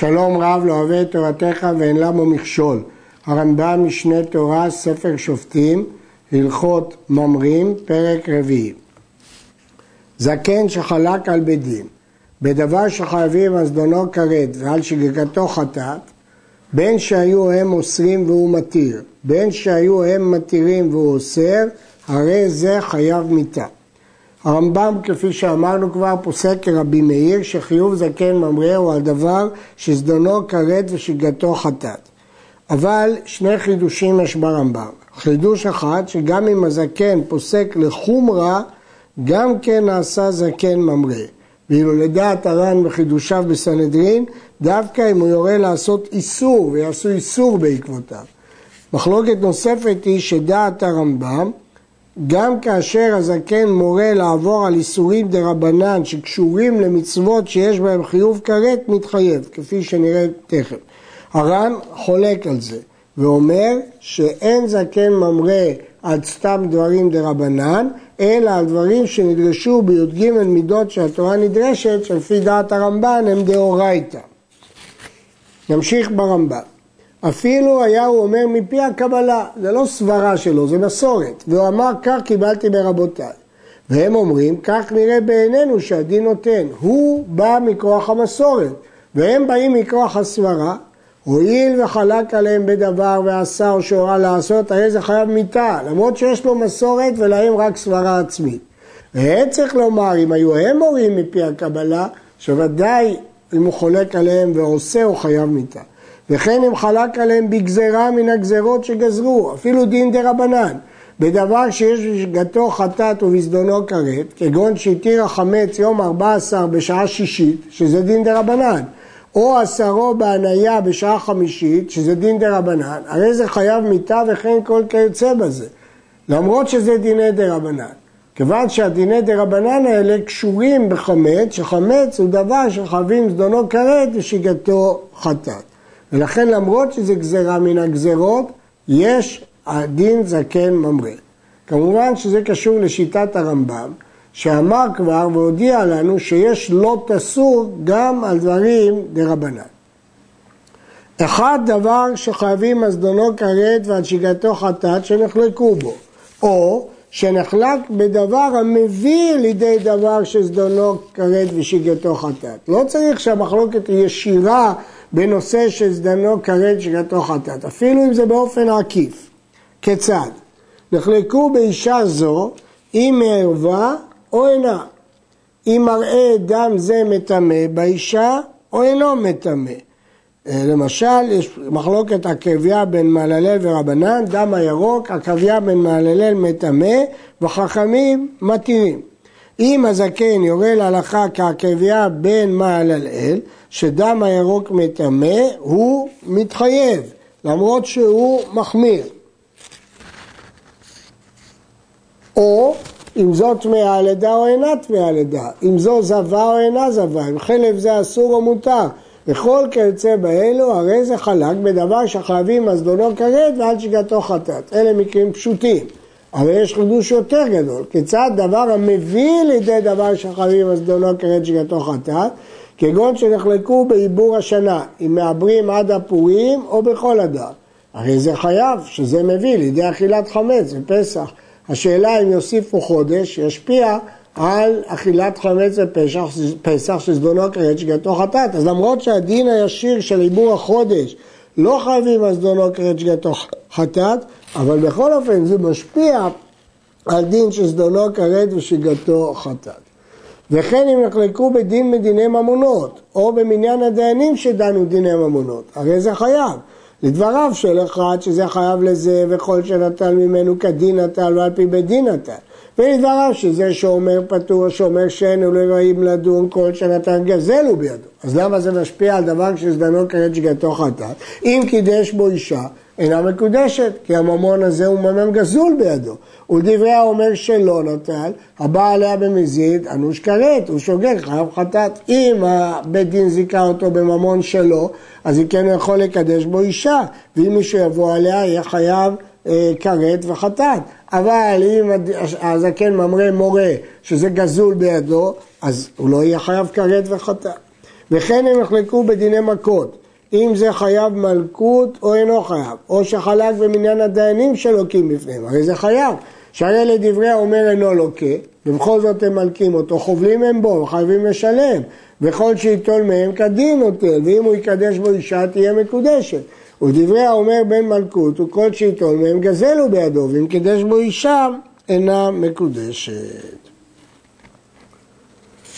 שלום רב לא אוהב את תורתך ואין למו מכשול. הרמב"ם משנה תורה, ספר שופטים, הלכות ממרים, פרק רביעי. זקן שחלק על בית דין, בדבר שחייבים אז דונו כרת ועל שגגתו חטאת, בין שהיו הם אוסרים והוא מתיר, בין שהיו הם מתירים והוא אוסר, הרי זה חייב מיתה. הרמב"ם, כפי שאמרנו כבר, פוסק כרבי מאיר שחיוב זקן ממרא הוא על דבר שזדונו כרת ושגתו חטאת. אבל שני חידושים יש ברמב"ם. חידוש אחד, שגם אם הזקן פוסק לחומרה, גם כן נעשה זקן ממרא. ואילו לדעת הר"ן וחידושיו בסנהדרין, דווקא אם הוא יורה לעשות איסור, ויעשו איסור בעקבותיו. מחלוקת נוספת היא שדעת הרמב"ם גם כאשר הזקן מורה לעבור על איסורים דה רבנן שקשורים למצוות שיש בהם חיוב כרת, מתחייב, כפי שנראה תכף. הר"ן חולק על זה ואומר שאין זקן ממרה על סתם דברים דה רבנן, אלא על דברים שנדרשו בי"ג מידות שהתורה נדרשת, שלפי דעת הרמב"ן הם דאורייתא. נמשיך ברמב"ן. אפילו היה הוא אומר מפי הקבלה, זה לא סברה שלו, זה מסורת. והוא אמר כך קיבלתי מרבותיי. והם אומרים, כך נראה בעינינו שהדין נותן. הוא בא מכוח המסורת, והם באים מכוח הסברה. הואיל וחלק עליהם בדבר ועשה או שהורה לעשות, הרי זה חייב מיתה, למרות שיש לו מסורת ולהם רק סברה עצמית. והם צריך לומר, אם היו הם מורים מפי הקבלה, שוודאי אם הוא חולק עליהם ועושה, הוא חייב מיתה. וכן אם חלק עליהם בגזרה מן הגזרות שגזרו, אפילו דין דה רבנן, בדבר שיש בשגתו חטאת ובזדונו כרת, כגון שהתיר החמץ יום 14 בשעה שישית, שזה דין דה רבנן, או עשרו בהניה בשעה חמישית, שזה דין דה רבנן, הרי זה חייב מיתה וכן כל כיוצא בזה, למרות שזה דיני דה רבנן. כיוון שהדיני דה רבנן האלה קשורים בחמץ, שחמץ הוא דבר שחייבים זדונו כרת ושגתו חטאת. ולכן למרות שזה גזרה מן הגזרות, יש הדין זקן ממרא. כמובן שזה קשור לשיטת הרמב"ם, שאמר כבר והודיע לנו שיש לא תסור גם על דברים דרבנן. אחד דבר שחייבים מזדונו כרת ועל שגתו חטאת שנחלקו בו, או שנחלק בדבר המביא לידי דבר שזדונו כרת ושגתו חטאת. לא צריך שהמחלוקת היא ישירה בנושא שזדנו כרת שגתו חטאת, אפילו אם זה באופן עקיף. כיצד? נחלקו באישה זו אם מערווה או אינה. אם מראה דם זה מטמא באישה או אינו מטמא. אה, למשל, יש מחלוקת עקביה בין מעללל ורבנן, דם הירוק, עקביה בין מעללל מטמא, וחכמים מתירים. אם הזקן יורה להלכה כעקביה בין מעללל, שדם הירוק מטמא, הוא מתחייב, למרות שהוא מחמיר. או אם זאת טמאה לידה או אינה טמאה לידה, אם זו זבה או אינה זבה, אם חלב זה אסור או מותר, וכל כיוצא באלו, הרי זה חלק בדבר שחייבים מזדונו כרת ועל שגתו חטאת. אלה מקרים פשוטים. אבל יש חידוש יותר גדול, כיצד דבר המביא לידי דבר שחייבים מזדונו כרת שגתו חטאת, כגון שנחלקו בעיבור השנה, אם מעברים עד הפורים או בכל אדם. הרי זה חייב, שזה מביא לידי אכילת חמץ בפסח. השאלה אם יוסיפו חודש, ישפיע על אכילת חמץ בפסח, שזדונו כרת שגתו חטאת. אז למרות שהדין הישיר של עיבור החודש לא חייבים על זדונו כרת שגתו חטאת, אבל בכל אופן זה משפיע על דין שזדונו כרת ושגתו חטאת. וכן אם נחלקו בדין מדיני ממונות, או במניין הדיינים שדנו דיני ממונות, הרי זה חייב. לדבריו של אחד שזה חייב לזה וכל שנטל ממנו כדין נטל ועל פי בית דין נטל. ולדבריו שזה שאומר פטור, שאומר שאין אלוהים לדון כל שנתן גזל הוא בידו. אז למה זה משפיע על דבר שזדנו כרת שגתו חטאת? אם קידש בו אישה, אינה מקודשת, כי הממון הזה הוא ממון גזול בידו. ולדברי האומר שלא נטל, הבא עליה במזיד, אנוש כרת, הוא שוגג, חייב חטאת. אם הבית דין זיכה אותו בממון שלו, אז היא כן יכול לקדש בו אישה, ואם מישהו יבוא עליה, יהיה חייב אה, כרת וחטאת. אבל אם הזקן ממרא מורה שזה גזול בידו, אז הוא לא יהיה חייב כרת וחטאת. וכן הם נחלקו בדיני מכות, אם זה חייב מלכות או אינו חייב, או שחלק במניין הדיינים שלוקים בפניהם, הרי זה חייב. שהרי לדברי האומר אינו לוקה, ובכל זאת הם מלקים אותו, חובלים הם בו, וחייבים לשלם. וכל שייטול מהם כדין נוטל, ואם הוא יקדש בו אישה תהיה מקודשת. ודברי האומר בן מלכות, וכל שייטול מהם גזל הוא בידו, ואם קידש בו אישה אינה מקודשת.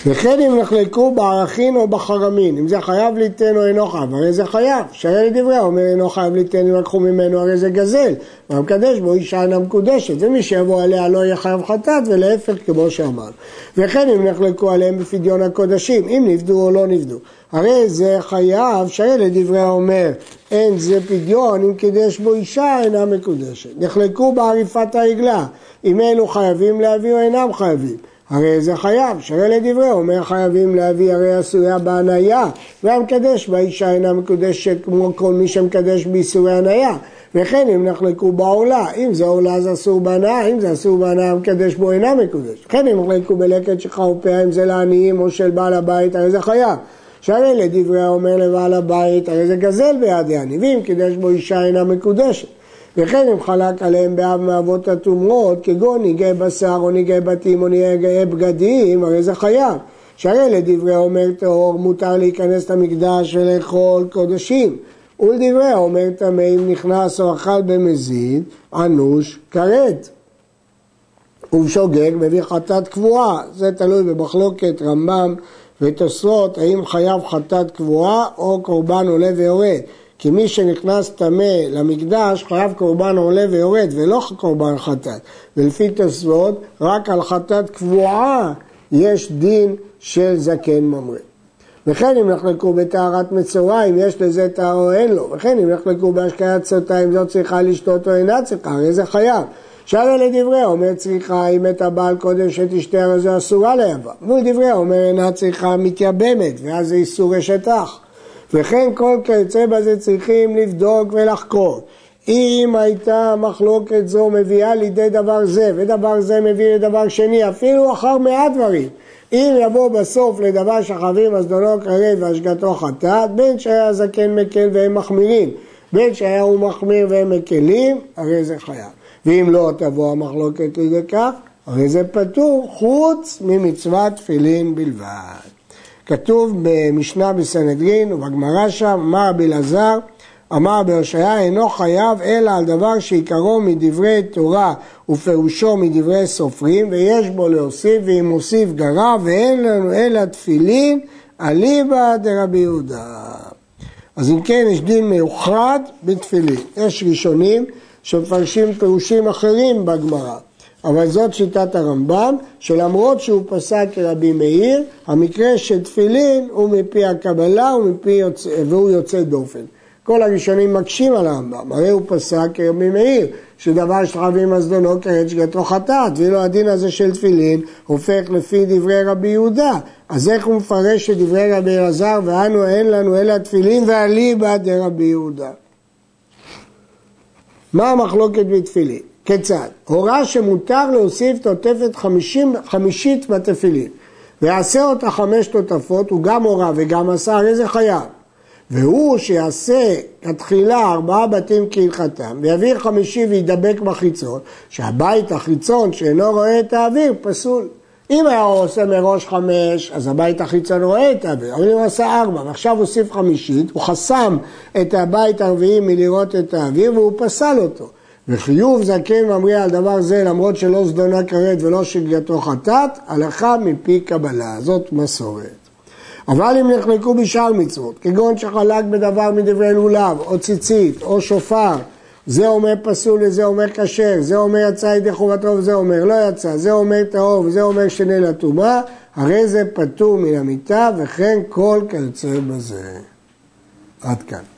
וכן אם נחלקו בערכין או בחרמין, אם זה חייב ליתן או אינו חייב, הרי זה חייב. שהרי לדברי אומר אינו חייב ליתן אם לקחו ממנו, הרי זה גזל. והמקדש בו אישה אינה מקודשת, ומי שיבוא עליה לא יהיה חייב חטאת, ולהפך כמו שאמרנו. וכן אם נחלקו עליהם בפדיון הקודשים, אם נפדו או לא נפדו. הרי זה חייב, שהרי לדברי האומר, אין זה פדיון, אם קידש בו אישה אינה מקודשת. נחלקו בעריפת העגלה, אם אלו חייבים להביא או אינם חייבים. הרי זה חייב, שהרי לדברי אומר חייבים להביא הרי עשויה בהניה והמקדש באישה אינה מקודשת כמו כל מי שמקדש באיסורי הניה וכן אם נחלקו בעולה, אם זה עולה אז אסור בהנאה, אם זה אסור בהנאה המקדש בו אינה מקודש. כן אם נחלקו בלקט שלך ופאה, אם זה לעניים או של בעל הבית, הרי זה חייב. שהרי לדברי האומר לבעל הבית, הרי זה גזל ביד העני, ואם קידש בו אישה אינה מקודשת. וכן אם חלק עליהם באב מאבות התומרות, כגון ניגי בשר או ניגי בתים או ניגי בגדים, הרי זה חייב. שהרי לדברי האומר טהור מותר להיכנס למקדש ולאכול קודשים. ולדברי האומר טמא אם נכנס או אכל במזיד, אנוש כרת. ובשוגג מביא חטאת קבועה, זה תלוי במחלוקת רמב"ם ותוספות, האם חייב חטאת קבועה או קורבן עולה ויורד. כי מי שנכנס טמא למקדש חייב קורבן עולה ויורד ולא קורבן חטאת. ולפי תוספות, רק על חטאת קבועה יש דין של זקן ממרא. וכן אם נחלקו בטהרת מצורע, אם יש לזה טהר או אין לו, וכן אם נחלקו בהשקיית סוטה, אם זאת צריכה לשתות או אינה צריכה, הרי זה חייב. שאלה לדברי, אומר צריכה, אם את הבעל קודם שתשתה, הרי זה אסורה ליבה. ולדברי, אומר אינה צריכה מתייבמת, ואז זה איסור אשת אח. וכן כל כיוצא בזה צריכים לבדוק ולחקור. אם הייתה מחלוקת זו מביאה לידי דבר זה, ודבר זה מביא לדבר שני, אפילו אחר מעט דברים. אם יבוא בסוף לדבר שחבים אז דונו קרב והשגתו חטאת, בין שהיה זקן מקל והם מחמירים, בין שהיה הוא מחמיר והם מקלים, הרי זה חייב. ואם לא תבוא המחלוקת לידי כך, הרי זה פטור חוץ ממצוות תפילין בלבד. כתוב במשנה בסנהדרין ובגמרא שם, אמר רבי אלעזר, אמר רבי הושעיה, אינו חייב אלא על דבר שעיקרו מדברי תורה ופירושו מדברי סופרים, ויש בו להוסיף, ואם מוסיף גרע, ואין לנו אלא תפילין, אליבא דרבי יהודה. אז אם כן, יש דין מיוחד בתפילין. יש ראשונים שמפרשים פירושים אחרים בגמרא. אבל זאת שיטת הרמב"ם, שלמרות שהוא פסק כרבי מאיר, המקרה של תפילין הוא מפי הקבלה ומפי יוצא, והוא יוצא דופן. כל הראשונים מקשים על הרמב"ם, הרי הוא פסק כרבי מאיר, שדבר שחייבים מזדונו כרת שגתו חטאת, ואילו הדין הזה של תפילין הופך לפי דברי רבי יהודה. אז איך הוא מפרש את דברי רבי אלעזר, ואנו אין לנו אלא תפילין ואליבא דרבי יהודה. מה המחלוקת בתפילין? כיצד? הורה שמותר להוסיף תותפת חמישים, חמישית בתפילין ויעשה אותה חמש תותפות, הוא גם הורה וגם עשה, הרי זה חייב. והוא שיעשה כתחילה ארבעה בתים כהלכתם ויביא חמישי וידבק בחיצון, שהבית החיצון שאינו רואה את האוויר פסול. אם היה עושה מראש חמש, אז הבית החיצון רואה את האוויר, אבל אם הוא עשה ארבע ועכשיו הוסיף חמישית, הוא חסם את הבית הרביעי מלראות את האוויר והוא פסל אותו. וחיוב זקן ממריע על דבר זה למרות שלא זדונה כרת ולא שגייתו חטאת, הלכה מפי קבלה, זאת מסורת. אבל אם נחלקו בשאר מצוות, כגון שחלק בדבר מדברי לולב, או ציצית, או שופר, זה אומר פסול וזה אומר כשר, זה אומר יצא ידי חובתו וזה אומר לא יצא, זה אומר טהור וזה אומר שני לטומאה, הרי זה פטור מן המיטה וכן כל כיוצא בזה. עד כאן.